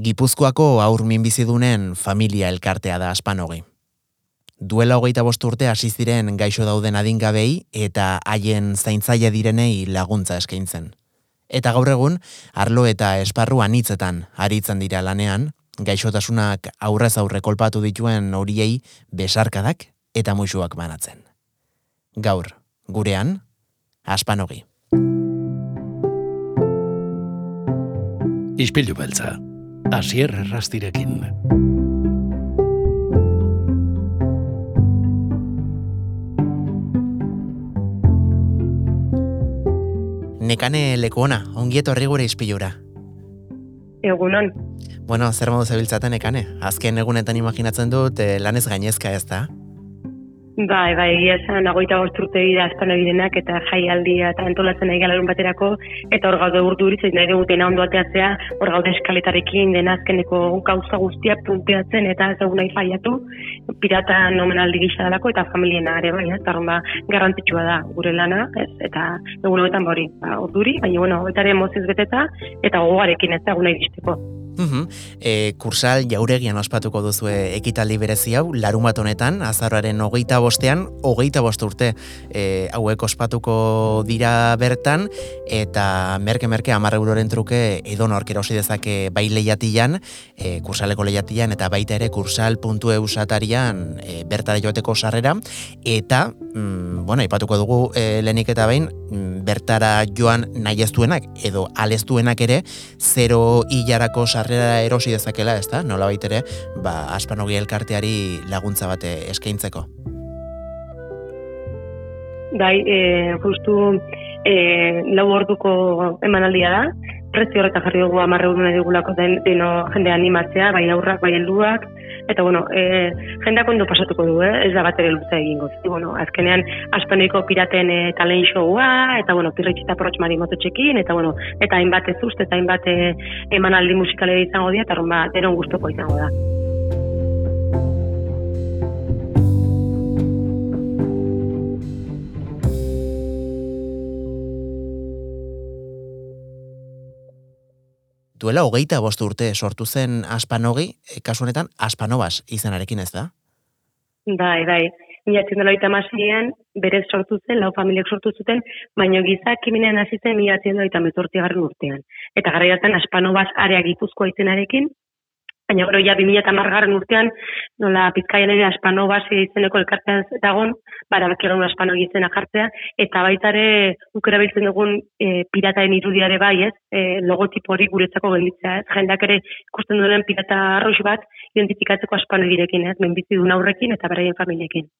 Gipuzkoako aur minbizidunen familia elkartea da aspanogi. Duela hogeita bost urte hasi ziren gaixo dauden adingabei eta haien zaintzaile direnei laguntza eskaintzen. Eta gaur egun, arlo eta esparru anitzetan aritzen dira lanean, gaixotasunak aurrez aurre kolpatu dituen horiei besarkadak eta musuak banatzen. Gaur, gurean, aspanogi. Ispilu beltza, asier errastirekin. Nekane lekuona, ongieto horri gure ispilura. Egunon. Bueno, zer modu zebiltzaten nekane? Azken egunetan imaginatzen dut eh, lanez gainezka ez da? Bai, bai, egia esan, agoita gozturte dira azpano bidenak eta jaialdia eta entolatzen nahi galarun baterako, eta hor gaude urdu hori, nahi dugu dena ondo ateatzea, hor gaude eskaletarekin, dena azkeneko gauza guztia punteatzen eta ez dugu nahi faiatu, pirata nomenaldi gisa dalako eta familiena ere bai, eta ba, garrantzitsua da gure lana, ez, eta egun hogetan bori, ba, urduri, baina, bueno, eta ere moziz beteta, eta gogarekin ez? Da nahi dizteko. Uhum. E, kursal jauregian ospatuko duzu ekitaldi berezi hau, larun bat honetan, azarroaren hogeita bostean, hogeita bost urte e, hauek ospatuko dira bertan, eta merke-merke amarre euroren truke edo nork erosi dezake bai lehiatian, e, kursaleko lehiatian, eta baita ere kursal.eu satarian e, bertara joateko sarrera, eta, mm, bueno, ipatuko dugu e, lehenik eta behin, mm, bertara joan nahi ez edo aleztuenak ere, zero hilarako sarrera sarrera erosi dezakela, ezta? Nola baitere, ba, aspanogi elkarteari laguntza bate eskaintzeko. Bai, e, justu e, lau orduko emanaldia da, prezio horreta jarri dugu amarre urune digulako den, deno jende animatzea, bai aurrak, bai helduak, eta bueno, e, jendeak ondo pasatuko du, eh? ez da bat ere luze egingo. Zi, bueno, azkenean, aspaneko piraten e, talen showa, eta bueno, pirretxita porrotx mari mototxekin, eta bueno, eta hainbat ez uste, eta hainbat e, emanaldi musikalea izango dira, eta rumba, deron guztoko izango da. Duela hogeita bost urte sortu zen aspanogi, e, kasu honetan aspanobas izenarekin ez da? Bai, bai. Mila txendela oita masien, berez sortu zen, lau familiak sortu zuten, baina gizak kiminean hasi zen mila txendela oita urtean. Eta gara aspanobas area gipuzkoa izenarekin, baina gero ja 2010garren urtean nola Bizkaian ere Aspano base izeneko elkartean dagon, bara bakigun Aspano izena jartzea eta baita ere ukera biltzen dugun e, pirataen irudiare bai, ez? E, logotipo hori guretzako gelditzea, ez? Jendak ere ikusten duen pirata arrox bat identifikatzeko Aspano girekin, ez? Menbizi du aurrekin eta beraien familiekin.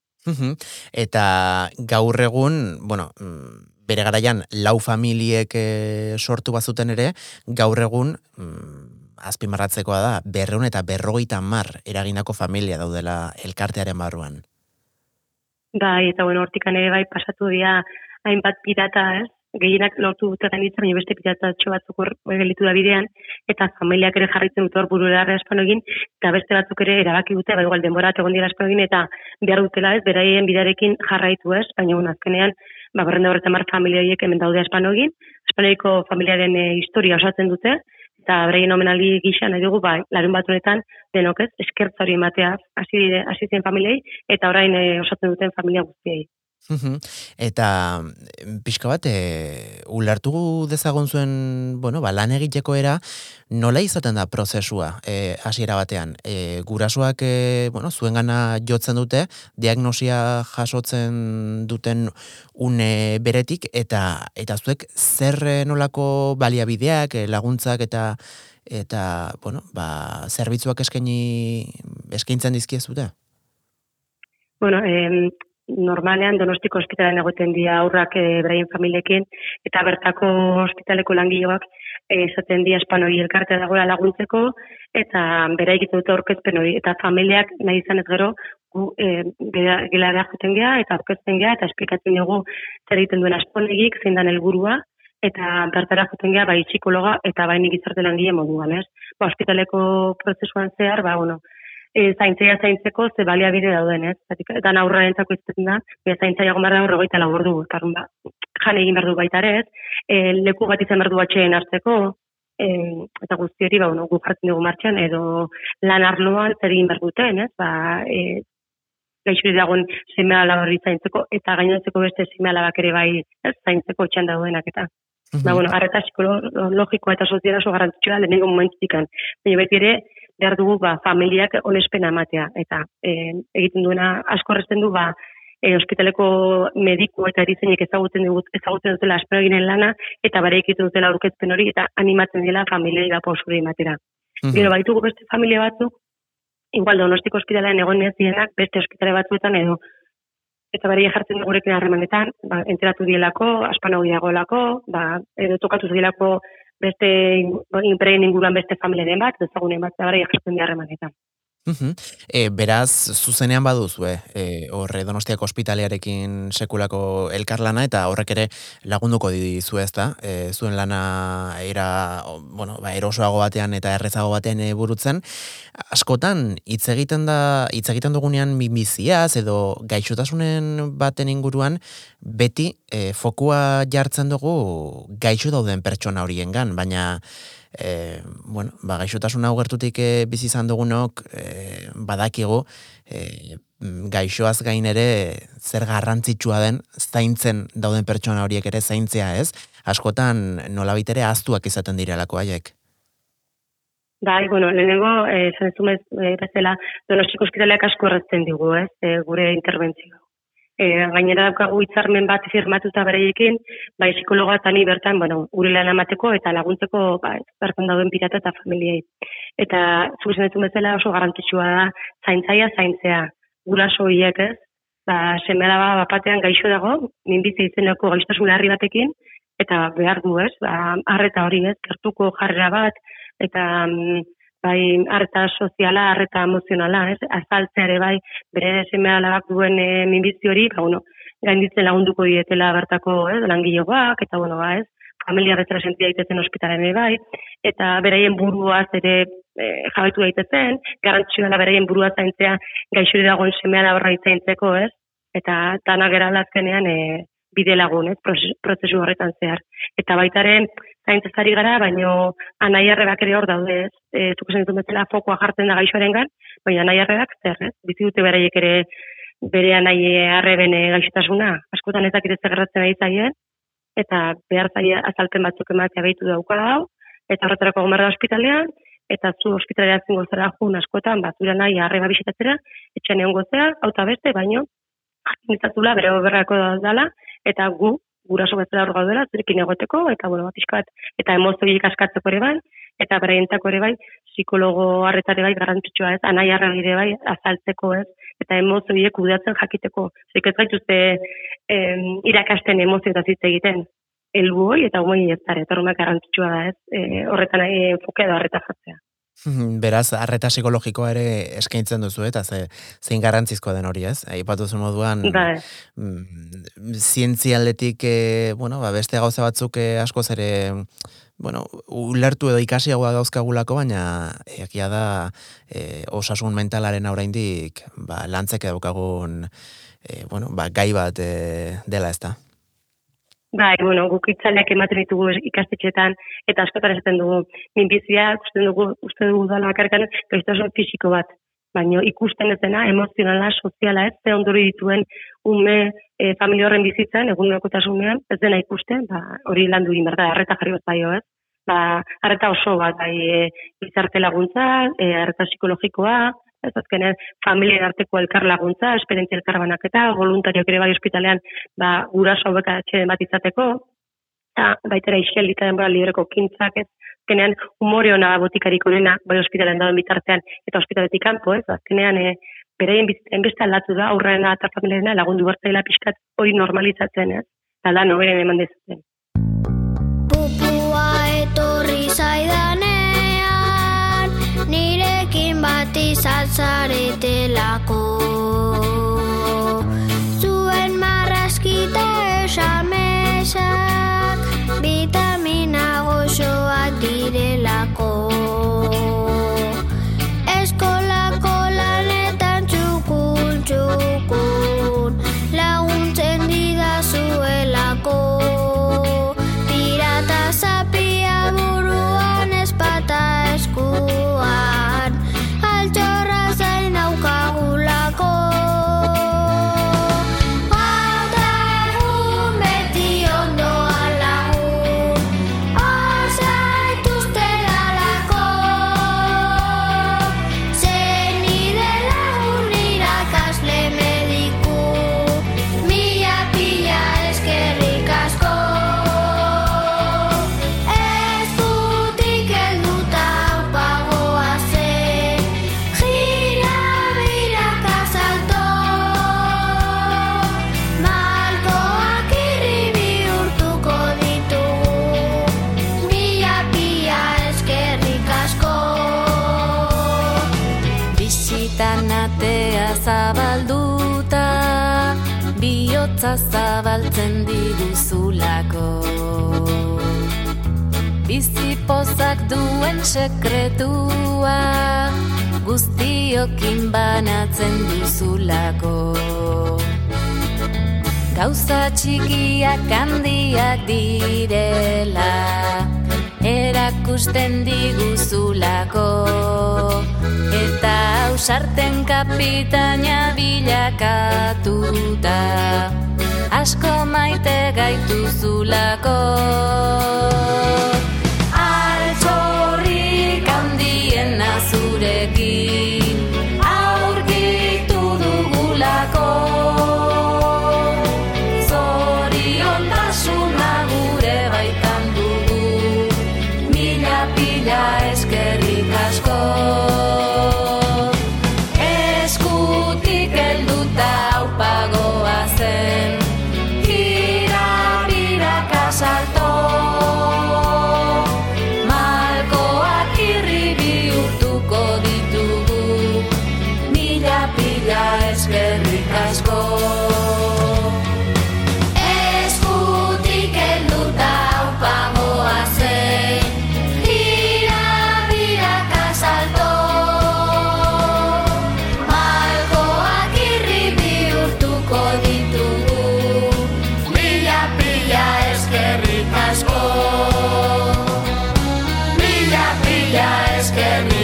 eta gaur egun, bueno, mm, bere garaian lau familiek e, sortu bazuten ere, gaur egun mm, azpimarratzekoa da, berreun eta berrogeita mar eraginako familia daudela elkartearen barruan. Bai, eta bueno, hortikan ere bai pasatu dira hainbat pirata, ez? Gehienak lortu dute gainitza, baina beste pirata batzuk hor gelitu da bidean, eta familiak ere jarritzen dute hor buru erarra egin, eta beste batzuk ere erabaki dute, bai igual denbora egon dira egin, eta behar dutela ez, beraien bidarekin jarraitu ez, baina un azkenean, ba, berrenda horretan mar familiaiek hemen daude espano egin, familiaren e, historia osatzen dute, eta breien omenaldi gisa nahi dugu, bai, larun bat honetan, denok ez, eskertza hori ematea, hasi, hasi zen familiei, eta orain e, osatzen duten familia guztiei. Eta pixka bat, e, ulertu dezagon zuen, bueno, ba, lan egiteko era, nola izaten da prozesua e, hasiera batean? E, gurasoak, e, bueno, zuen gana jotzen dute, diagnosia jasotzen duten une beretik, eta eta zuek zer nolako baliabideak, laguntzak eta eta, bueno, ba, zerbitzuak eskaini eskaintzen dizkiezute? Bueno, eh, normalean donostiko ospitalean egoten dira aurrak e, beraien familiekin, eta bertako ospitaleko langileak eh, esaten dira espanoi elkartea dagoela laguntzeko, eta bera egiten dute aurkezpen hori, eta familiak nahi izan ez gero, gu e, gela juten geha, eta aurkezten geha, eta esplikatzen dugu zer egiten duen asponegik, zein dan helburua, eta bertara juten geha, bai psikologa, eta bai nik izarte langile moduan, ez? Ba, ospitaleko prozesuan zehar, ba, bueno, e, zaintzea zaintzeko ze baliabide dauden, ez? Eta aurra entzako izaten da, e, zaintzea gomar da horregoita labordu, karun ba, jan egin berdu baita ere, ez? E, leku bat izan berdu batxeen hartzeko, e, eta guzti hori, ba, bueno, gu jartzen dugu martxan, edo lan arloan zer egin behar duten, ez? Ba, e, gaixuri dagoen seme alabari zaintzeko, eta gainontzeko beste seme alabak ere bai ez, zaintzeko txan daudenak eta. Mhm. Ba, bueno, arreta psikologikoa eta soziala oso garrantzitsua lehenengo momentzikan. Baina beti ere, behar dugu ba, familiak onespena ematea. Eta e, egiten duena asko horretzen du, ba, e, ospitaleko mediku eta erizainek ezagutzen, dugu, ezagutzen dutela asperaginen lana, eta bare egiten dutela aurkezpen hori, eta animatzen dela familiei da posuri ematera. Mhm. Gero baitugu beste familia batzuk, igual donostiko ospitalean egon ez dienak beste ospitale batzuetan edo eta bari jartzen du gurekin harremanetan, ba, enteratu dielako, aspan dagoelako, ba, edo tokatu dielako beste inpregin inguruan beste familiaren bat, ezagunen bat, eta bari jartzen di harremanetan. Mhm. E, beraz, zuzenean baduzue, e, horre Donostiako ospitalearekin sekulako elkarlana, eta horrek ere lagunduko dizu ez da, e, zuen lana era, bueno, ba, erosoago batean eta errezago batean e, burutzen. Askotan, hitz egiten da, hitz egiten dugunean minbiziaz, edo gaixotasunen baten inguruan, beti e, fokua jartzen dugu gaixo dauden pertsona horiengan, baina e, bueno, ba, gaixotasun hau gertutik e, bizi izan dugunok e, badakigu e, gaixoaz gain ere zer garrantzitsua den zaintzen dauden pertsona horiek ere zaintzea ez, askotan nolabait ere aztuak izaten direlako haiek. Bai, bueno, lehenengo, eh, zan ez e, bezala, donostiko ospitaleak asko errazten digu, ez, e, gure interbentzio. E, gainera daukagu hitzarmen bat firmatuta bereiekin, bai psikologa eta ni bertan, bueno, gure lan amateko eta laguntzeko ba, bertan dauden pirata eta familiei. Eta zuzen ez bezala oso garrantzitsua da zaintzaia zaintzea. Guraso hiek ez, ba, semela ba, bapatean gaixo dago, minbizi izeneko gaixotasun larri batekin, eta behar du ez, ba, arreta hori ez, kertuko jarrera bat, eta mm, bai harta soziala, harta emozionala, ez? Azaltzeare bai bere seme alabak duen e, minbizi hori, ba bueno, gainditzen lagunduko dietela bertako, ez, langilegoak eta bueno, ba, ez? Familia bezala sentia daitezen ospitalen bai eta beraien buruaz ere e, jabetu daitezen, garrantzitsua da beraien burua zaintzea gaixuri dagoen seme alabra zaintzeko, ez? Eta dana gera lazkenean e, bide lagun, ez, prozesu horretan zehar. Eta baitaren, zaintzazari gara, baino anai arrebak ere hor daude, ez, e, zuko zen betela fokoa jartzen da gaixoaren gan, baina anai arrebak zer, ez, bizi dute beraiek ere bere anai arreben gaixotasuna, askotan ezak ere zegarratzen ari zaien, eta behar zaia azalpen batzuk ematea behitu dauka hau, eta horretarako gomerra ospitalean, eta zu ospitalera zingo zera jun askotan, bat zura nahi arreba bisitatzera, etxan egon gozea, hau beste, baino, Artinitzatula, bere oberrako dala, eta gu guraso bezala hor gaudela zurekin egoteko eta bueno bat eta emozioik askatzeko ere bai eta beraientako ere bai psikologo harretare bai garrantzitsua ez? Anai ere bai azaltzeko ez? Eta emozioiek kudeatzen jakiteko. Zik ez gaituzte em, irakasten emozio hitz egiten. Helbuoi eta goi ez dara eta garrantzitsua da ez? E, horretan e, fokea da harreta jatzea Beraz, arreta psikologikoa ere eskaintzen duzu, eta ze, zein garrantzizkoa den hori, ez? Aipatu zu moduan, bai. mm, zientzialetik, e, bueno, ba, beste gauza batzuk e, askoz ere, bueno, ulertu edo ikasiagoa dauzkagulako, baina egia da e, osasun mentalaren oraindik ba, lantzek edukagun e, bueno, ba, gai bat e, dela ez da. Bai, bueno, guk itzaleak ematen ditugu ikastetxetan, eta askotan esaten dugu, minbizia, uste dugu, uste dugu dala bakarkan, gaiztasun fisiko bat. Baina ikusten ez dena, emozionala, soziala ez, ze ondori dituen ume e, familia horren bizitzen, egun ez dena ikusten, ba, hori landu egin berda, arreta jarri bat baio, ez? Ba, arreta oso bat, bai, e, laguntza, e, arreta psikologikoa, ez azkenean familia arteko elkar laguntza, esperientzia elkar banaketa, voluntariok ere bai ospitalean, ba, guraso beka atxeden bat izateko, eta baitera iskel den bora libreko kintzak, ez azkenean umore hona botikariko nena, bai ospitalean dauden bitartean, eta ospitaletik kanpo, ez azkenean e, beraien bizitzen beste aldatu da, aurrena eta familiarena lagundu bertzaila pixkat hori normalizatzen, ez? Eta da, noberen eman dezaten. Bat izatzaretelako Erakusten diguzulako. Eta ausarten kapitaina bilakatuta Asko maite gaituzulako. Altxorrik handien azurekin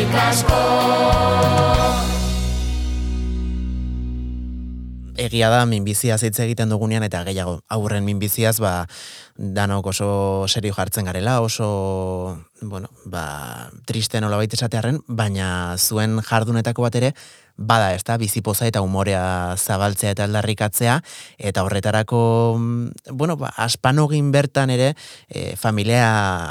eskerrik asko. Egia da minbiziaz hitz egiten dugunean eta gehiago aurren minbiziaz ba danok oso serio jartzen garela, oso bueno, ba triste nolabait esatearren, baina zuen jardunetako bat ere bada, ezta, bizipoza eta umorea zabaltzea eta aldarrikatzea. Eta horretarako mm, bueno, ba aspanogin bertan ere e, familia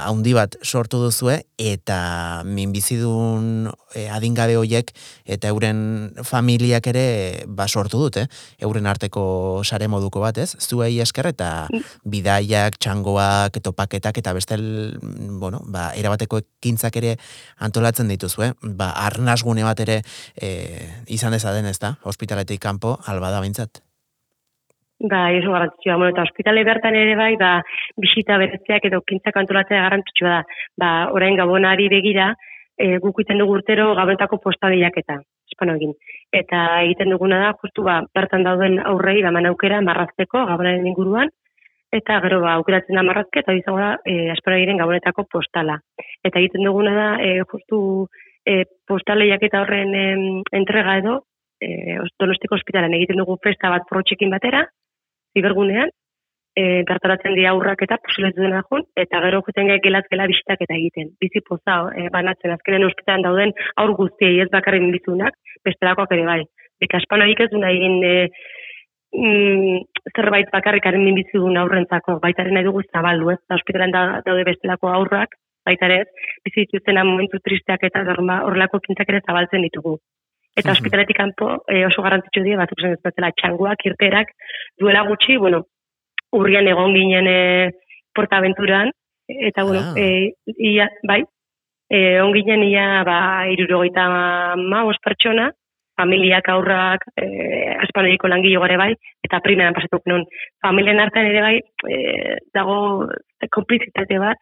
handi bat sortu duzue eta minbizidun e, adingabe hoiek eta euren familiak ere ba sortu dute, euren arteko sare moduko bat, ez? Zuei esker eta bidaiak, txangoak, topaketak eta beste bueno, ba erabateko ekintzak ere antolatzen dituzue, ba arnasgune bat ere e, izan dezaden, ezta? Ospitaletik kanpo alba da beintzat. Ba, oso garrantzitsua. Bueno, eta ospitale bertan ere bai, ba, bisita bereziak edo kintzak antolatzea garrantzitsua da. Ba, orain gabonari begira, e, guk egiten dugu urtero gabonetako posta bilaketa, espano egin. Eta egiten duguna da, justu ba, bertan dauden aurrei daman aukera marrazteko gabonaren inguruan, eta gero ba, aukeratzen da marrazke, eta izango da, e, gabonetako postala. Eta egiten duguna da, e, justu e, postale jaketa horren em, entrega edo, e, donostiko ospitalen egiten dugu festa bat protxekin batera, zibergunean, e, bertaratzen dira aurrak eta posiletu dena jun, eta gero juten gaik gelatzela bisitak eta egiten. Bizi poza e, banatzen, azkenen ospitalen dauden aur guztiei ez bakarren bizunak, bestelakoak ere bai. Eta espanoik ez duna egin e, mm, zerbait bakarrikaren minbizidun aurrentzako, baitaren nahi dugu zabaldu, ez? Eta ospitalen da, daude bestelako aurrak, baitare ez, bizi dituztena momentu tristeak eta berma horrelako kintzak ere zabaltzen ditugu. Eta Mhm. ospitaletik kanpo e, oso garrantzitsu dira, batzuk zen ez bezala txanguak, irterak, duela gutxi, bueno, urrian egon ginen e, portaventuran, eta bueno, Ah. e, ia, bai, e, on ginen ia, ba, irurogeita ma, pertsona, familiak aurrak, e, aspanoiko langile gare bai, eta primeran pasatuk non. Familien artean ere bai, e, dago konplizitate bat,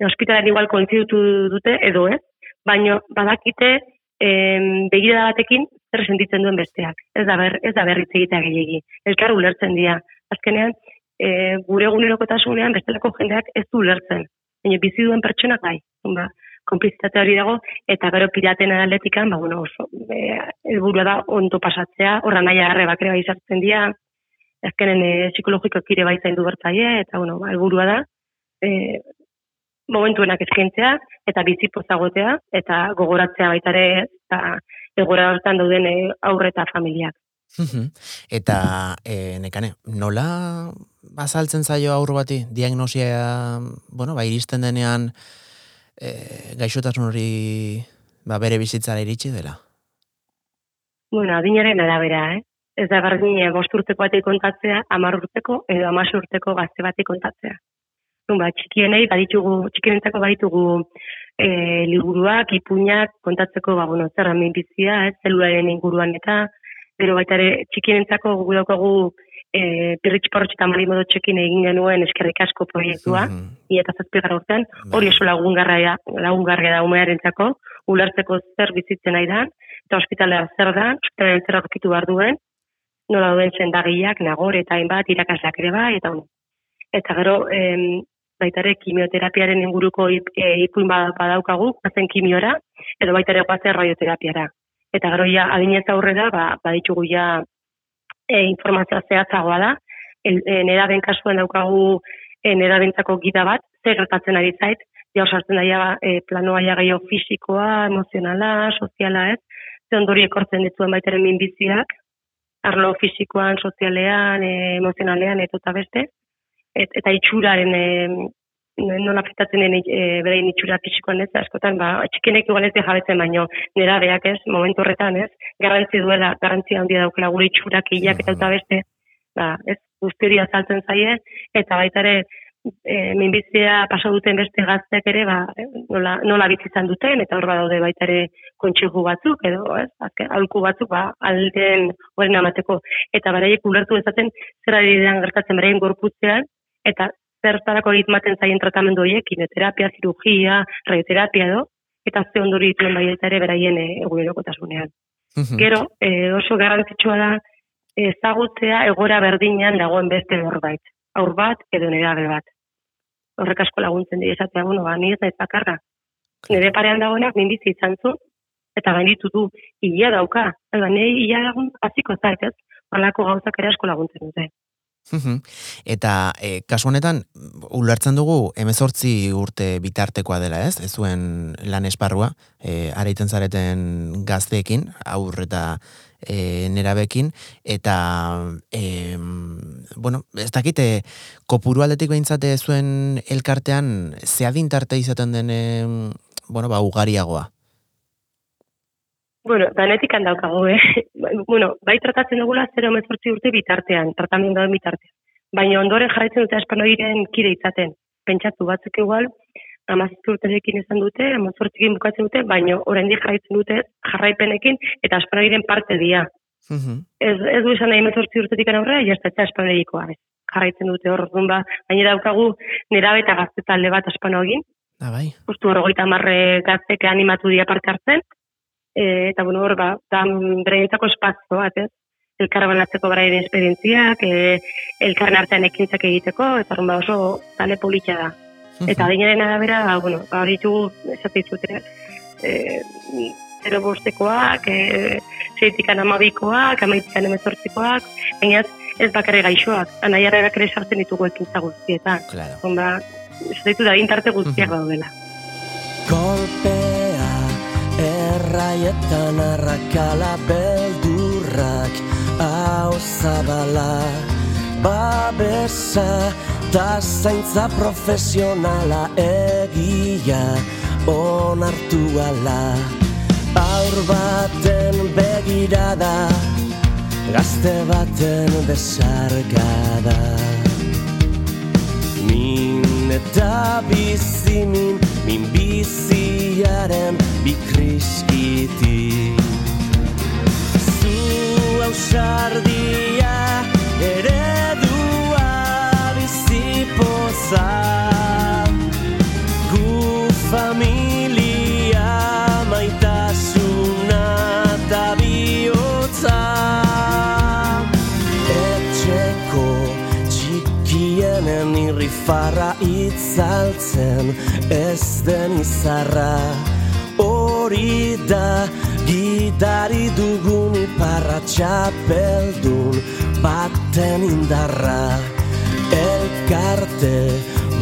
e, igual kontzidutu dute, edo ez, baino badakite em, begirada batekin zer sentitzen duen besteak. Ez da ber, ez da berritze egitea gehiegi. Elkar ulertzen dira. Azkenean, e, gure egunerokotasunean bestelako jendeak ez du ulertzen. Baina bizi duen pertsonak bai. Ba, konplizitate hori dago, eta gero piraten atletikan, ba, bueno, oso, e, helburua da ondo pasatzea, horra nahi agarre bakere bai sartzen dira, azkenen e, psikologiko kire bai zaindu bertzaie, eta, bueno, ba, helburua da, e, momentuenak eskaintzea, eta bizi pozagotea, eta gogoratzea baitare, eta egora hortan dauden e, aurre eta familiak. Eta e, nekane, nola azaltzen zaio aur bati diagnosia, bueno, ba, iristen denean e, gaixotasun hori ba, bere bizitzara iritsi dela? Bueno, adinaren arabera, eh? Ez da berdin eh, bost urteko batek kontatzea, hamar urteko edo hamas urteko gazte batek kontatzea. Ba, txikienei baditugu, txikienentzako baditugu e, liburuak, ipuinak kontatzeko, ba, bueno, zer bizia, ez, zelularen inguruan eta, gero baita ere txikienentzako gu daukagu e, pirritx porrotx eta marimodo txekin egin genuen eskerrik asko proiektua, Mhm. i eta zazpigar urtean, hori Bai. oso lagungarria, lagungarria da umearentzako, ulertzeko zer bizitzen nahi da, eta ospitalea zer da, ospitalea zer aurkitu behar duen, nola duen zendagiak, nagore eta hainbat, irakasleak ere bai, eta bueno. Eta gero, em, baita ere, kimioterapiaren inguruko ip, e, ipuin ba- badaukagu, bazen kimiora, edo baita ere guazen radioterapiara. Eta gero ja, adinez aurrera, ba, baditugu ja e, informazioa zehatzagoa da, El- e, kasuan daukagu e, nerabentzako gida bat, zer gertatzen ari zait, ja osartzen daia e, planoa ja gehiago fisikoa, emozionala, soziala ez, ze ondori ekortzen dituen baita ere minbiziak, arlo fisikoan, sozialean, e, emozionalean, eta beste, et, eta itxuraren e, nola afektatzen den e, beraien itxura fisikoan ez, askotan, ba, txikienek igual ez jabetzen baino, nera beak ez, momentu horretan ez, garrantzi duela, garrantzi handia daukela gure itxurak, hilak eta eta beste, ba, ez, guzti hori azaltzen zaie, eta baita ere, e, minbizia pasa duten beste gazteak ere, ba, nola, nola bizi izan duten, eta hor badaude baita ere kontxigu batzuk, edo, ez, alku batzuk, ba, alden horren amateko, eta beraiek ulertu dezaten, zer ari gertatzen beraien gorputzean, eta zertarako egitmaten zaien tratamendu horiek, kineterapia, zirugia, radioterapia edo, eta ze ondori dituen baita ere beraien e, egunerokotasunean. Gero, e, oso garrantzitsua da ezagutzea egora berdinean dagoen beste norbait. Aur bat edo nerabe bat. Horrek asko laguntzen dira esatea, bueno, ba, ni ez naiz bakarra. Nire parean dagoenak minbizi izan zu, eta gainditu du, ia dauka. Eta nire ia lagun hasiko zait, ez? Horlako gauzak ere asko laguntzen dute. Eta e, kasu honetan ulertzen dugu 18 urte bitartekoa dela, ez? Ez zuen lan esparrua, e, araiten zareten gazteekin, aurre eta e, nerabekin, eta e, bueno, ez dakite kopuru aldetik behintzate zuen elkartean zeadin tarte izaten den em, bueno, ba, ugariagoa. Bueno, danetik handaukago, eh? bueno, bai tratatzen dugula 0 urte bitartean, tratamendoen bitartean. Baina ondoren jarraitzen dute espanoiren kide izaten. Pentsatu batzuk igual, amazizki urterekin izan dute, amazortzikin bukatzen dute, baina oraindik jarraitzen dute jarraipenekin eta espanoiren parte dira. Mhm. Ez, ez du esan nahi mezortzi urtetik aurrera, jastatza espanoirikoa. Jarraitzen dute hor, orduan ba, gainera daukagu nerabe eta gazte talde bat espano egin, Ah, bai. justu horregoita marre gazteke animatu dira parte hartzen, e, eta bueno, hor, ba, da bereientzako espazio bat, ez? Elkar banatzeko beraien esperientziak, e, elkarren artean ekintzak egiteko, eta orduan ba, oso tale politxa da. Eta adinaren arabera, ba, bueno, ba, hori ditugu, esate zute, e, zero bostekoak, e, zeitikan amabikoak, amaitikan emezortzikoak, baina ez bakarri gaixoak, anaiarrak ere sartzen ditugu ekintza guztietan. Claro. Orduan ba, esate dut adintarte guztiak daudela. Kolpea erraietan arrakala beldurrak hau zabala. Babesa ta zaintza profesionala egia onartu ala. Aur baten begirada gazte baten besargada Min eta bizimin, min biziaren bikriskiti. Zu ausardia, eredua bizipoza. Gu familia, maitasuna eta bihotza. Etxeko txikienen irrifarra itzaltzen ez den izarra. Hori da gidari dugun iparra txapeldun baten indarra. Elkarte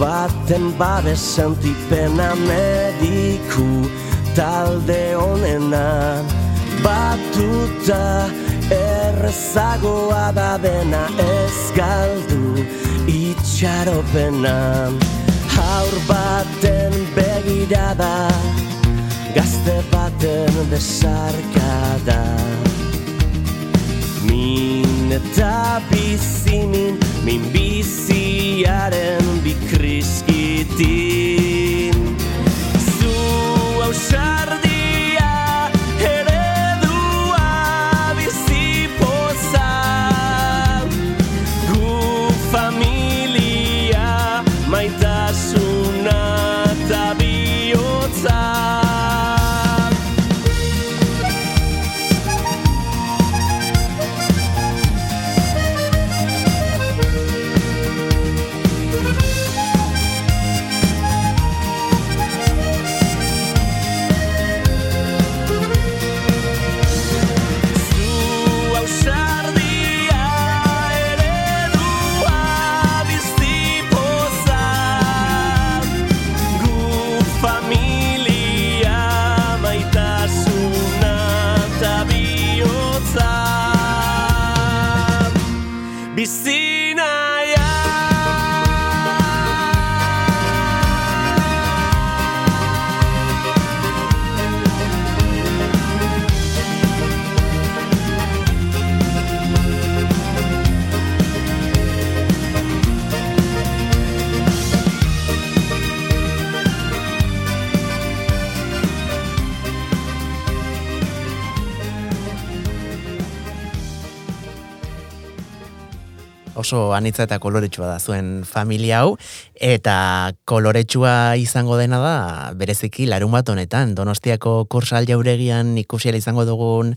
baten babesen tipena mediku talde honena Batuta errezagoa da dena ez galdu itxaropena Haur baten begirada gazte baten besarkada. Min eta bizimin, min biziaren bikriskitin Zu ausardia, Oso anitza eta koloretsua da zuen familia hau, eta koloretsua izango dena da, bereziki larun bat honetan, donostiako kursal jauregian ikusiela izango dugun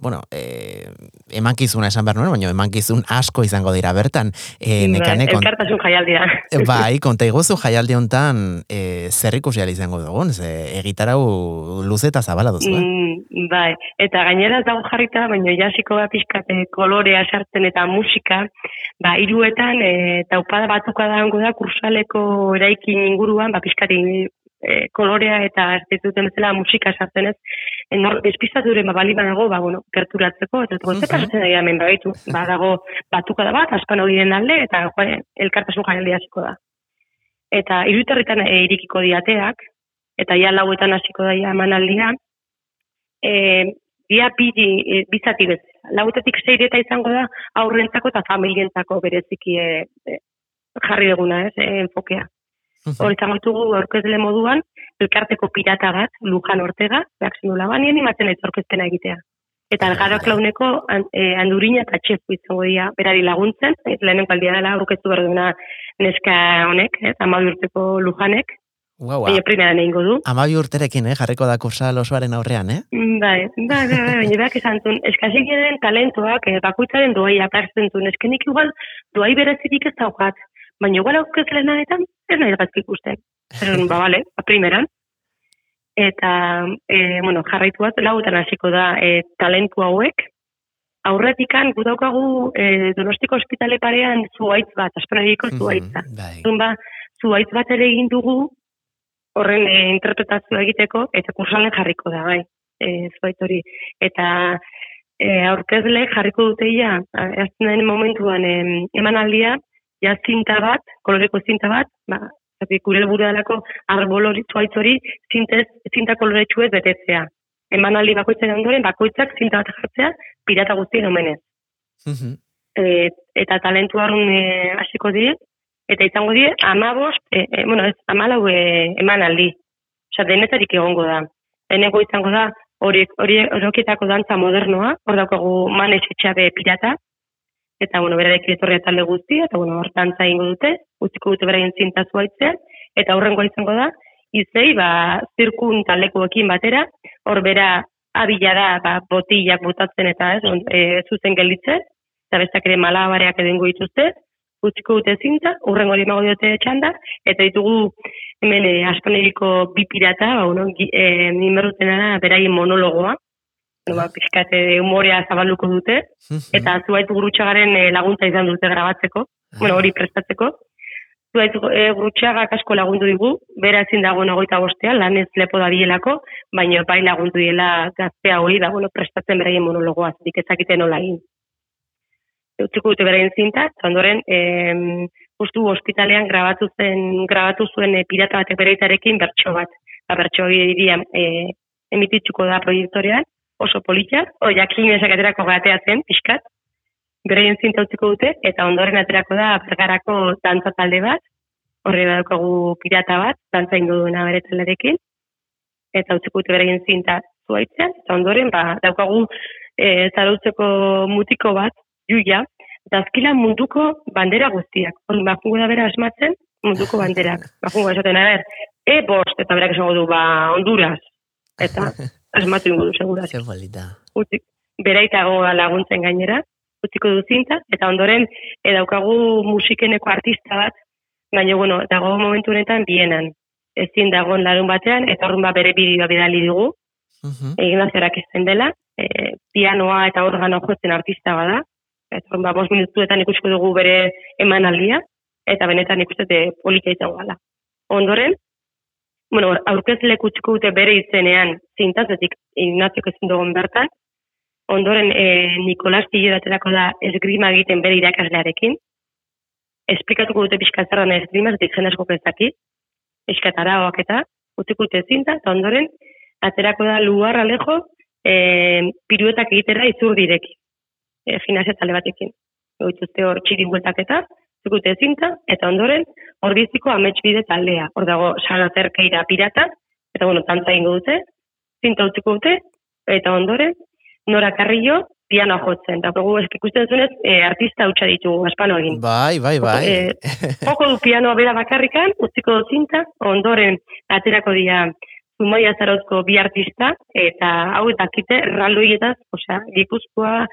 bueno, eh, emankizuna esan behar nuen, baina emankizun asko izango dira bertan. E, nekane, Bai, Elkartasun jaialdia. bai, konta iguzu jaialdi honetan e, zer ikusi izango dugun, ze egitarau luze eta zabala duzu, eh? Mm, bai, eta gainera ez dago jarrita, baina jasiko da pixkate kolorea sartzen eta musika, ba, iruetan, e, taupada batuka dago da kursaleko eraikin inguruan, ba, pixkati e, kolorea eta ez dituten bezala musika sartzen ez, enor, despistaturen ba, bali badago, ba, bueno, gerturatzeko, eta uh Mhm. -huh. pasatzen da hemen baitu, ba, dago batuka da bat, aspan hori den alde, eta joe, elkartasun jaialdi hasiko da. Eta irutarritan e, irikiko diateak, eta ja lauetan hasiko da ja emanaldia, e, dia bi, e, bizati bezala. Lauetetik seireta izango da aurrentzako eta familientzako bereziki e, e, jarri duguna, ez, e, enfokea. Hor izango ditugu aurkezle moduan, elkarteko pirata bat, Lujan Ortega, behak zenula, ba, nien imatzen ez aurkezpena egitea. Eta algara klauneko an, e, andurina eta txefu izango dira berari laguntzen, ez lehenengo aldia dela aurkeztu behar duena neska honek, ez, amabi urteko Lujanek, Guau, baina primeran egingo du. amabi urterekin, eh, jarriko da kursal osoaren aurrean, eh? Bai, bai, bai, bai, baina berak esan zuen, eskasik den talentoak, eh, bakoitzaren doai apartzen zuen, eskenik igual doai berezirik ez daukat, baina igual aurkezlenaetan ez nahi bat ikusten. Zer, ba, bale, ba, primeran. Eta, e, bueno, jarraitu bat, lautan hasiko da e, talentu hauek, aurretikan gu daukagu e, Donostiko ospitale parean zuaitz bat, aspenadiko zuaitza. Mhm, Bai. Orduan ba, zuaitz bat ere egin dugu horren e, interpretazioa egiteko eta kursalen jarriko da, bai, e, zuaitz hori. Eta e, aurkezle jarriko dute ja, azten den momentuan em, emanaldia, ja zinta bat, koloreko zinta bat, ba, zati, gure helburu delako arbol hori, zuaitz hori, zintez, zinta koloretsuez betetzea. Emanaldi bakoitzaren ondoren, bakoitzak zinta bat jartzea, pirata guztien omenez Mhm. e, eta talentu harun e, hasiko die, eta izango die, amabost, e, e, bueno, ez, amalau e, emanaldi. Osa, denetarik egongo da. Lehenengo izango da, hori, hori, horioketako dantza modernoa, hor daukagu manes etxabe pirata, eta, bueno, berarekin etorria talde guztia, eta, bueno, hor dantza egingo dute, utziko dute beraien zinta zuaitzean, eta horrengoa izango da, izei, ba, zirkun talekuekin batera, hor bera abila da, ba, botillak botatzen eta ez, e, zuzen gelditzen, eta bestak ere malabareak edengo dituzte, utziko dute zinta, urrengo hori emago diote txanda, eta ditugu hemen e, aspaneriko bi pirata, ba, bueno, e, nimerruten beraien monologoa, bueno, ba, pixkate humorea zabaluko dute, eta zuaitu gurutxagaren e, laguntza izan dute grabatzeko, bueno, hori prestatzeko. Zuaitu e, gurutxagak asko lagundu digu, bera ezin dago nagoita bostean, lan ez lepo da bielako, baina bai lagundu diela gaztea hori, da, bueno, prestatzen beraien monologoa, zetik ezakiten nola egin. Utziko dute beraien zinta, eta ondoren, em, justu ospitalean grabatu zen, grabatu zuen e, pirata batek bereitarekin bertso bat. Ba, bertso hori e, emititzuko da proiektorean, oso polita, o jakin ezak aterako gateatzen, pixkat, beraien zinta utziko dute, eta ondoren aterako da bergarako dantza talde bat, horre daukagu pirata bat, dantza ingo duena bere talderekin, eta utziko dute beraien zinta zuaitzean, eta ondoren ba, daukagu e, zarautzeko mutiko bat, juia, eta azkila munduko bandera guztiak. Hori, bakungo da bera asmatzen, munduko banderak. Bakungo esaten, a ber, e bost, eta berak esango du, ba, Honduras. Eta asmatu ingo du, seguraz Zer bolita. utzik, beraitago laguntzen gainera, utziko du zinta, eta ondoren e, daukagu musikeneko artista bat, baina, bueno, dago momentu honetan bienan. Ezin dagoen larun batean, eta horren ba bere bideoa bidali dugu, Mhm. Ignaziorak izten dela, e, pianoa eta organo jotzen artista bada, eta horren ba bost minutuetan ikusiko dugu bere emanaldia, eta benetan ikustete polita izango gala. Ondoren, bueno, aurkezlek utziko dute bere izenean zintazetik Ignaziok ezin dugun bertan, ondoren e, Nikolas Tillerotelako da esgrima egiten bere irakaslearekin, esplikatuko dute pixkatzaran esgrima, zetik jen asko ezaki, eskataragoak eta, utziko dute zinta, eta ondoren, aterako da luar alejo, e, piruetak egitera izurdireki, e, gimnasia tale batekin. Goituzte hor txiri bueltak eta, utziko dute zinta, eta ondoren, hor biziko ametsbide taldea. Hor dago, sala zerkeira pirata, eta bueno, tantza ingo dute, zinta utziko dute, eta ondoren, Nora Carrillo, pianoa jotzen. Eta dugu, eski ikusten zunez, e, artista hutsa ditugu, espano egin. Bai, bai, bai. Eh, joko du pianoa bera bakarrikan, utziko zinta, ondoren aterako dira Zumaia Zarozko bi artista, eta hau eta kite erraldoietaz, osea, Gipuzkoa,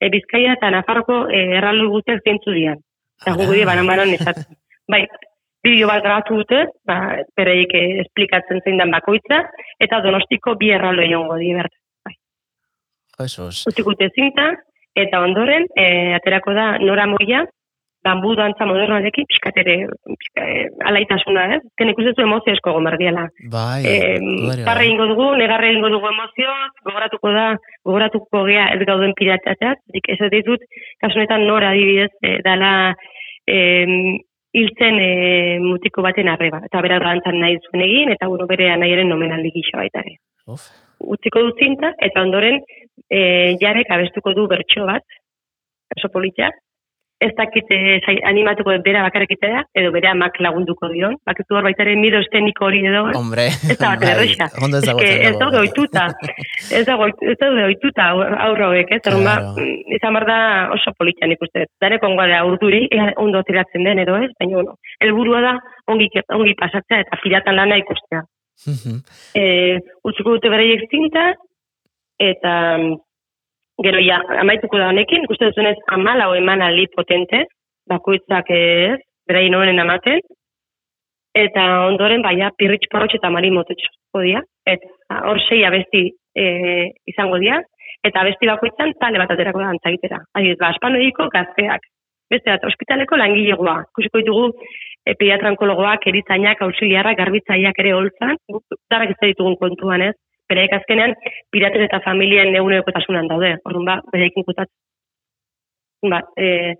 e, Bizkaia eta Nafarroko e, erraldoi guztiak zeintzu dian. Eta dira banan banan esatzen. Bai, bideo bat grabatu dute, ba, bereik eh, esplikatzen zein den bakoitza, eta donostiko bi erraldoi jongo di bertan. Bai. Jesus. Utziko dute zinta, eta ondoren, e, aterako da Nora Moia, bambu dantza modernoarekin, pixkatere, pixka, e, alaitasuna, ez? Eh? Ken ikusten zu emozio esko gomerdiala. Bai, Eh, dudarik parre ingo dugu, negarre ingo dugu emozio, gogoratuko da, gogoratuko gea ez gauden piratatzat, zik ez ditut, kasu honetan nora adibidez, e, dala e, hiltzen e, mutiko baten arreba, eta bera dantzan nahi zuen egin, eta bueno, bere anaiaren nomenaldi gisa baita ere. Utziko du zinta, eta ondoren e, jarek abestuko du bertso bat, oso politia, ez dakit e, zai, animatuko bera bakarrekitea, edo bere amak lagunduko dion, bakitu hor baitaren mido esteniko hori edo? Hombre, Ez da bat erresa. ondo Ez que ezagutzen ez daude ohituta. Ez dago ez daude ohituta aur- aurro hauek, ez? Orduan ba, Claro. mm, izan bar da oso politia nik uste. Dareko ongoa urduri, ea ondo tiratzen den edo ez, baina bueno, helburua da ongi ongi pasatzea eta piratan lana ikustea. Eh, utziko dute beraiek zinta eta mm, gero ja amaituko da honekin, ikusten duzunez 14 emanaldi potente, bakoitzak ez, beraien honen ematen, eta ondoren baia pirritx porrotx eta mari motetxo dira, eta hor sei abesti e, izango dira, eta abesti bakoitzan tale bat aterako da antzagitera. Adibidez, ba, espanoiko gazteak, beste bat, ospitaleko langilegoa, ikusiko ditugu e, pediatrankologoak, erizainak, auxiliarrak, garbitzaileak ere holtzan, guk darak ez ditugun kontuan ez, bereik azkenean piraten eta familien egunerokotasunan daude, orduan ba, bereikin kutatzen. Ba, e,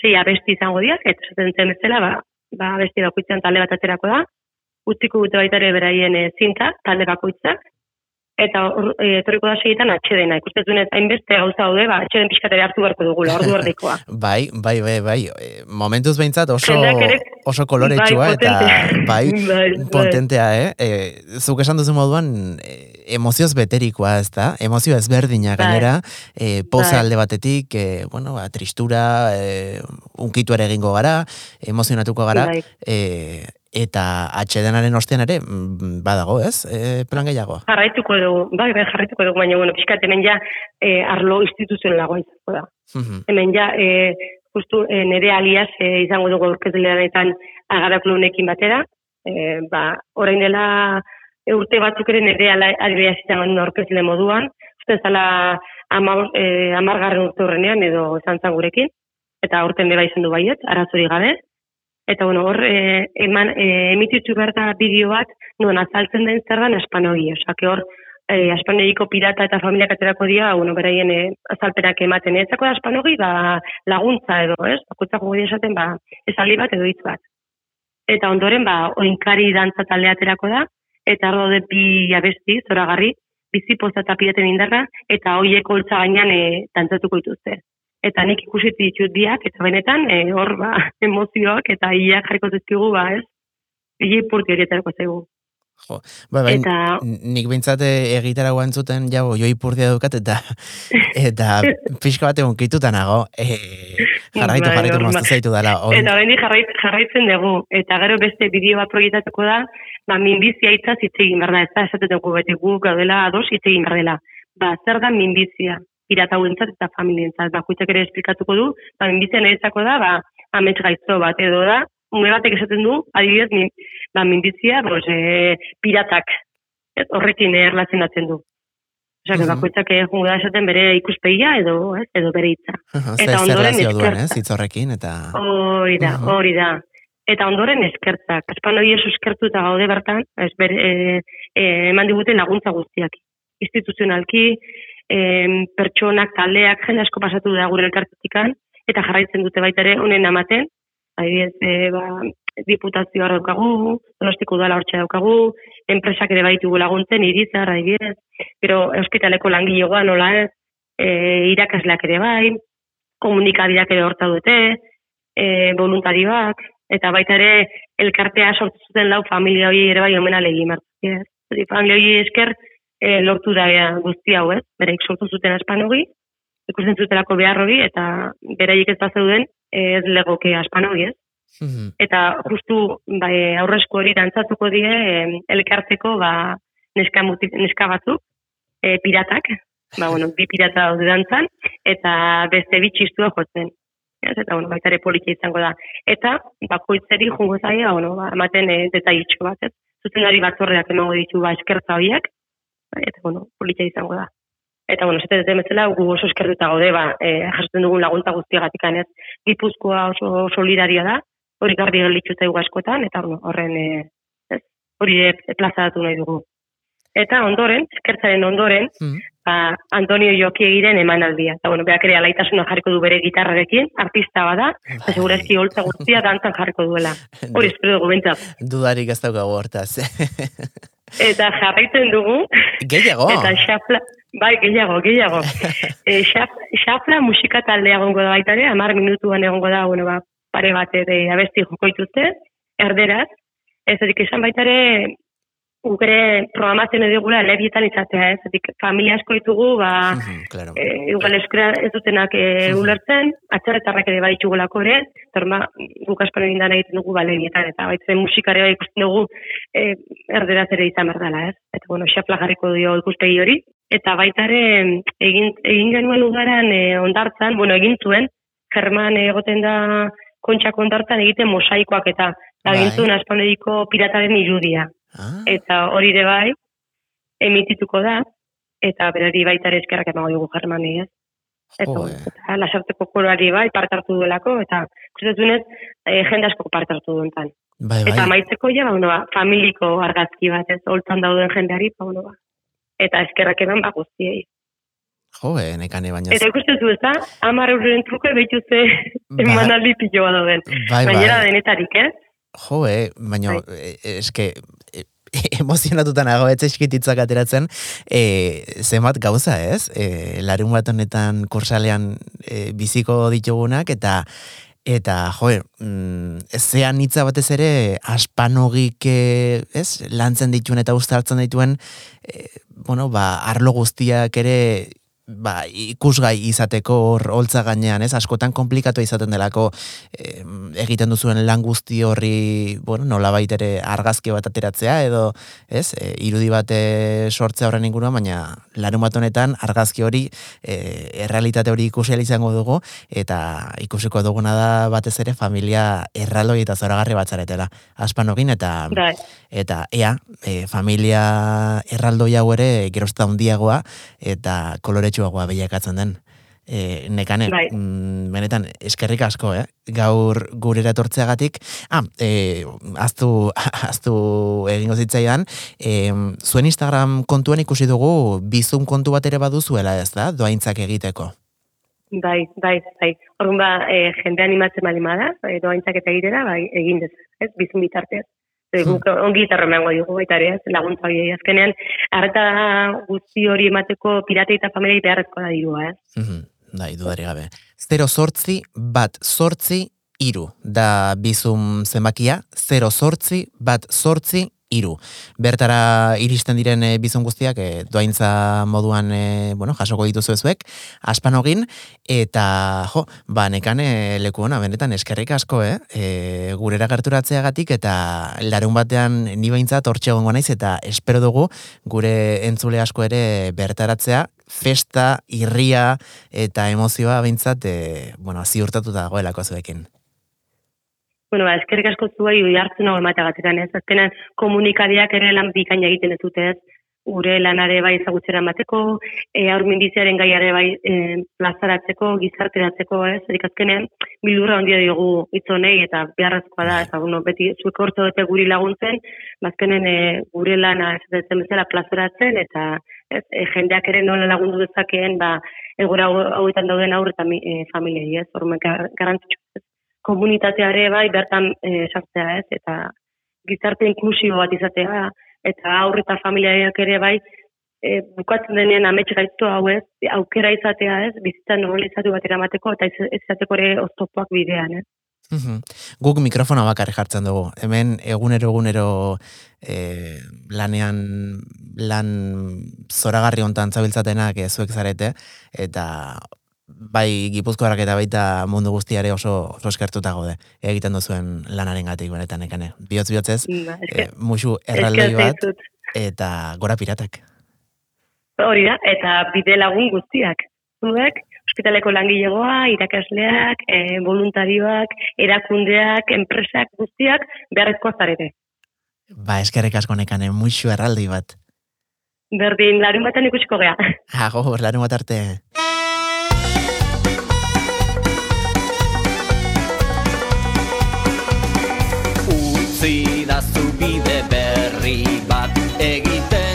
sei abesti izango dira, eta esaten zen bezala, ba, ba abesti bakoitzan talde bat aterako da, utziko dute baita ere beraien e, zinta, talde bakoitzak, eta hor, e, etorriko da segietan atxedena, ikusten duenez, hainbeste gauza daude, ba, atxeden pixkatere hartu beharko dugula, ordu erdikoa. Bai, bai, bai, bai. E, Momentuz behintzat oso, ere- oso koloretsua Bai, eta potente. bai, Bai, bai. potentea, eh? E, zuk esan duzu moduan emozioz beterikoa, ez da? Emozio ezberdina Bai. gainera, e, poza Bai. alde batetik, e, bueno, ba, tristura, e, unkitu ere egingo gara, emozionatuko gara, Bai. e, eta atxedenaren ostean ere, mm, badago, ez? E, plan gehiago. Jarraituko dugu, bai, bai, jarraituko dugu, baina, bueno, pixkat hemen ja e, arlo instituzionalagoa izango da. Mhm. hemen ja, e, justu e, nire alias e, izango dugu aurkezleanetan agaraklunekin batera. E, ba, orain dela e, urte batzuk ere nire ala- alias izango nuen aurkezle moduan. Uste zala ama, e, amargarren urte horrenean edo izan zan gurekin. Eta urten beba izan du baiet, arazori gabe. Eta bueno, hor e, eman, e, emititu behar da bideo bat, nuen azaltzen den zer dan espanogi. Osake hor, e, Aspanegiko pirata eta familiak aterako dira, bueno, beraien e, azalpenak ematen. Ezako da Aspanogi, ba, laguntza edo, ez? Bakoitzak gure esaten, ba, esaldi bat edo hitz bat. Eta ondoren, ba, oinkari dantza talde aterako da, eta hor daude bi abesti, zoragarri, bizi poza eta piraten indarra, eta hoiek holtza gainean e, dantzatuko dituzte. Eta nik ikusi ditut biak, eta benetan, e, hor, ba, emozioak, eta ia jarriko zizkigu, ba, ez? Ile purti hori aterako zaigu. Jo, ba, bai, Eta- nik bintzate egitarago entzuten jau joi purdia dukat eta eta pixka bat egun kituta nago. E, jarraitu, Bai, jarraitu moztu zaitu dela. Oin, Eta bendi jarrait, jarraitzen dugu. Eta gero beste bideo bat proietatuko da, ba, minbizia hitza hitz egin behar da. Ez da, esaten dugu beti gu gaudela ados hitz egin behar dela. Ba, zer da minbizia? Piratauentzat eta familientzat. Bakoitzak ere esplikatuko du, ba, minbizia niretzako da, ba, amets gaizto bat edo da, ume batek esaten du, adibidez, min, ba, minbizia, bos, e, piratak. Ez, horrekin erlazionatzen du. Osea, que Mhm. bakoitzak egun da esaten bere ikuspegia edo, ez, edo bere hitza. zer, eta zer ondoren duen, ez, hitz horrekin, eta... Hori da, Mhm. hori da. Eta ondoren eskertzak. Espanoi oso eskertu eta gaude bertan, ez ber, e, e, eman digute laguntza guztiak. Instituzionalki, e, pertsonak, taldeak, jende asko pasatu da gure elkartetikan, eta jarraitzen dute baita ere honen amaten, adibidez, e, ba, diputazioa daukagu, donostiko udala hortxe daukagu, enpresak ere baitugu laguntzen, irizar, adibidez, pero hospitaleko langilegoa nola ez, e, irakasleak ere bai, komunikabideak ere horta dute, e, voluntarioak, eta baita ere elkartea sortu zuten lau familia hori ere bai omena legi martu. Familia hori esker e, lortu da ea guzti hau ez, bereik sortu zuten espanogi, ikusten zutelako behar hori, eta beraiek ez zeuden ez legoke aspanogi, ez? Mhm. Eta justu bai, aurrezko hori dantzatuko die em, elkarteko ba, neska, muti, neska batzuk, e, piratak, ba, bueno, bi pirata daude dantzan, eta beste bi txistua jotzen. Ez, eta, bueno, baita ere politia izango da. Eta, bakoitzeri jungo zaia, ba, bueno, ba, ematen e, detailitxo bat, ez? Zuzendari batzordeak emango ditu ba, eskertza horiek, eta, bueno, politia izango da. Eta, bueno, zete dute metzela, gu oso eskertuta gaude, ba, e, jasotzen dugun laguntza guztiagatik ez? Gipuzkoa oso solidaria da, hori garbi gelitzu zaigu askotan, eta horren e, hori plazaratu nahi dugu. Eta ondoren, eskertzaren ondoren, Mhm. Ba, Antonio Joki egiren emanaldia. Eta bueno, beak ere alaitasuna jarriko du bere gitarrarekin, artista bada, eta Bai. segurazki holtza guztia dantzan jarriko duela. Hori espero dugu bentsat. Dudarik ez daukagu hortaz. Eta jarraitzen dugu, Gehiago. eta xafla, bai, gehiago, gehiago. e, xaf, xafla musika taldea egongo da baita ere, amar minutuan egongo da, bueno, ba, pare bat ere abesti joko dituzte, erderaz, ez edik esan baita ere, gure programatzen edugula lebietan izatea, ez edik familia asko ditugu, ba, Mhm, claro. e, igual ez dutenak e, ulertzen, atzerretarrak ere baditugulako ere, torma guk aspano egin egiten dugu balerietan, eta baitzen musikare bai ikusten dugu e, erderaz ere izan behar dela, ez? Eta, bueno, xafla jarriko dio ikuspegi hori. Eta baita ere, egin, egin genuen ugaran e, ondartzan, bueno, egin zuen, German egoten da kontxak ondartzan egiten mosaikoak eta eta egin Bai. zuen aspanediko pirataren irudia Ah, eta hori ere bai emitituko da eta berari baita ere eskerrak emango dugu Germani, ez? Eta, eh. eta lasarteko koroari bai parte hartu duelako eta ikustetunez e, jende asko parte hartu duentan. bai, Eta bai. amaitzeko ja, ba, bueno, ba, familiko argazki bat, ez, holtzan dauden jendeari, ba, bueno, ba. Eta eskerrak eman ba guztiei. Jo, eh, nekane baina. Eta ikustetu ez da, amar euren truke behitu ze Ba- emanaldi piloa dauden. Bai, bai. denetarik, ez? Jo, eh, baina, Bai. eh, eske, eh, emozionatuta nago etxe eskititzak ateratzen, e, zenbat gauza ez, e, larun bat honetan kursalean e, biziko ditugunak, eta eta jo, mm, zean hitza batez ere aspanogik e, ez, lantzen dituen eta uztartzen dituen e, bueno, ba, arlo guztiak ere ba, ikusgai izateko hor holtza gainean, ez? Askotan komplikatu izaten delako eh, egiten duzuen lan guzti horri, bueno, nolabait ere argazki bat ateratzea edo, ez? E, irudi bat eh, sortzea horren inguruan, baina larun bat honetan argazki hori eh, errealitate hori ikusi izango dugu eta ikusiko duguna da batez ere familia erraldoi eta zoragarri batzaretela. Aspanogin eta Bai. eta ea, e, familia erraldoi hau ere gerozta handiagoa eta koloretsuagoa bilakatzen den. E, nekane, Bai. mm, benetan, eskerrik asko, eh? gaur gurera etortzeagatik. Ah, e, aztu, aztu egingo zitzaidan, e, zuen Instagram kontuan ikusi dugu bizun kontu bat ere baduzuela ez da, doaintzak egiteko. Bai, bai, bai. Orduan ba, e, jende animatzen bali bada, e, doaintzak eta egitera, bai, egin dez, ez, bizun bitartez. Guk ongi gitarra emango dugu baita ere, ez, laguntza hori azkenean, harta guzti hori emateko piratei eta familiei beharrezkoa da dirua, ez. Mhm, Bai, dudari gabe. Zero sortzi, bat sortzi, iru. Da bizum zenbakia, zero sortzi, bat sortzi, iru. Bertara iristen diren e, bizun guztiak, e, doaintza moduan, e, bueno, jasoko dituzu ezuek, aspanogin, eta, jo, ba, nekane leku ona, benetan, eskerrik asko, eh? E, gurera gerturatzeagatik, eta larun batean ni behintzat hortxe egongo naiz, eta espero dugu gure entzule asko ere bertaratzea, festa, irria eta emozioa behintzat, e, bueno, ziurtatuta dagoelako zuekin. Bueno, ba, eskerrik asko zuei ui hartzen hau emateagatik, ez. Azkenean komunikadiak ere lan bikaina egiten ez dute, ez. Gure lanare bai ezagutzera emateko, e, aur minbiziaren gaiare bai e, plazaratzeko, gizarteratzeko, ez. Erik azkenean, bildurra handia diogu hitzonei eta beharrezkoa da, eta bueno, beti zuek hortzo dute guri laguntzen, bazkenen e, gure lana ez detzen bezala plazaratzen, eta ez, e, jendeak ere nola lagundu dezakeen, ba, egora hau- hauetan dauden aurre eta e, familiei, ez. Hormen garrantzitsu, ez komunitatea ere bai bertan e, sartzea ez, eta gizarte inklusibo bat izatea, eta aurre eta familiak ere bai, e, bukatzen denean amets gaizto hau ez, aukera izatea ez, bizitza normalizatu bat eramateko, eta ez izateko ere oztopoak bidean ez. Mhm. Guk mikrofona bakarri jartzen dugu. Hemen egunero egunero e, lanean lan zoragarri hontan zabiltzatenak e, zuek zarete eta bai gipuzkoarrak eta baita mundu guztiare oso, oso eskertuta gaude egiten duzuen lanaren gatik benetan ekane. Biotz bihotzez, Ba, e, esker- musu erraldoi bat eta gora piratak. Hori da, eta bide lagun guztiak. Zuek, ospitaleko langilegoa, irakasleak, e, voluntarioak, erakundeak, enpresak guztiak beharrezkoa zarete. Ba, eskerrik asko nekane, musu erraldoi bat. Berdin, larun batan ikusiko gea. Ago, larun bat arte. Utzi da zu bide berri bat egiten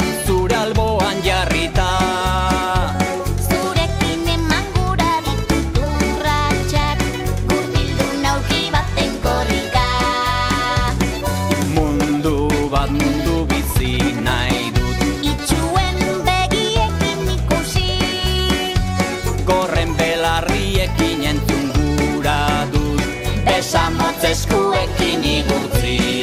Yeah.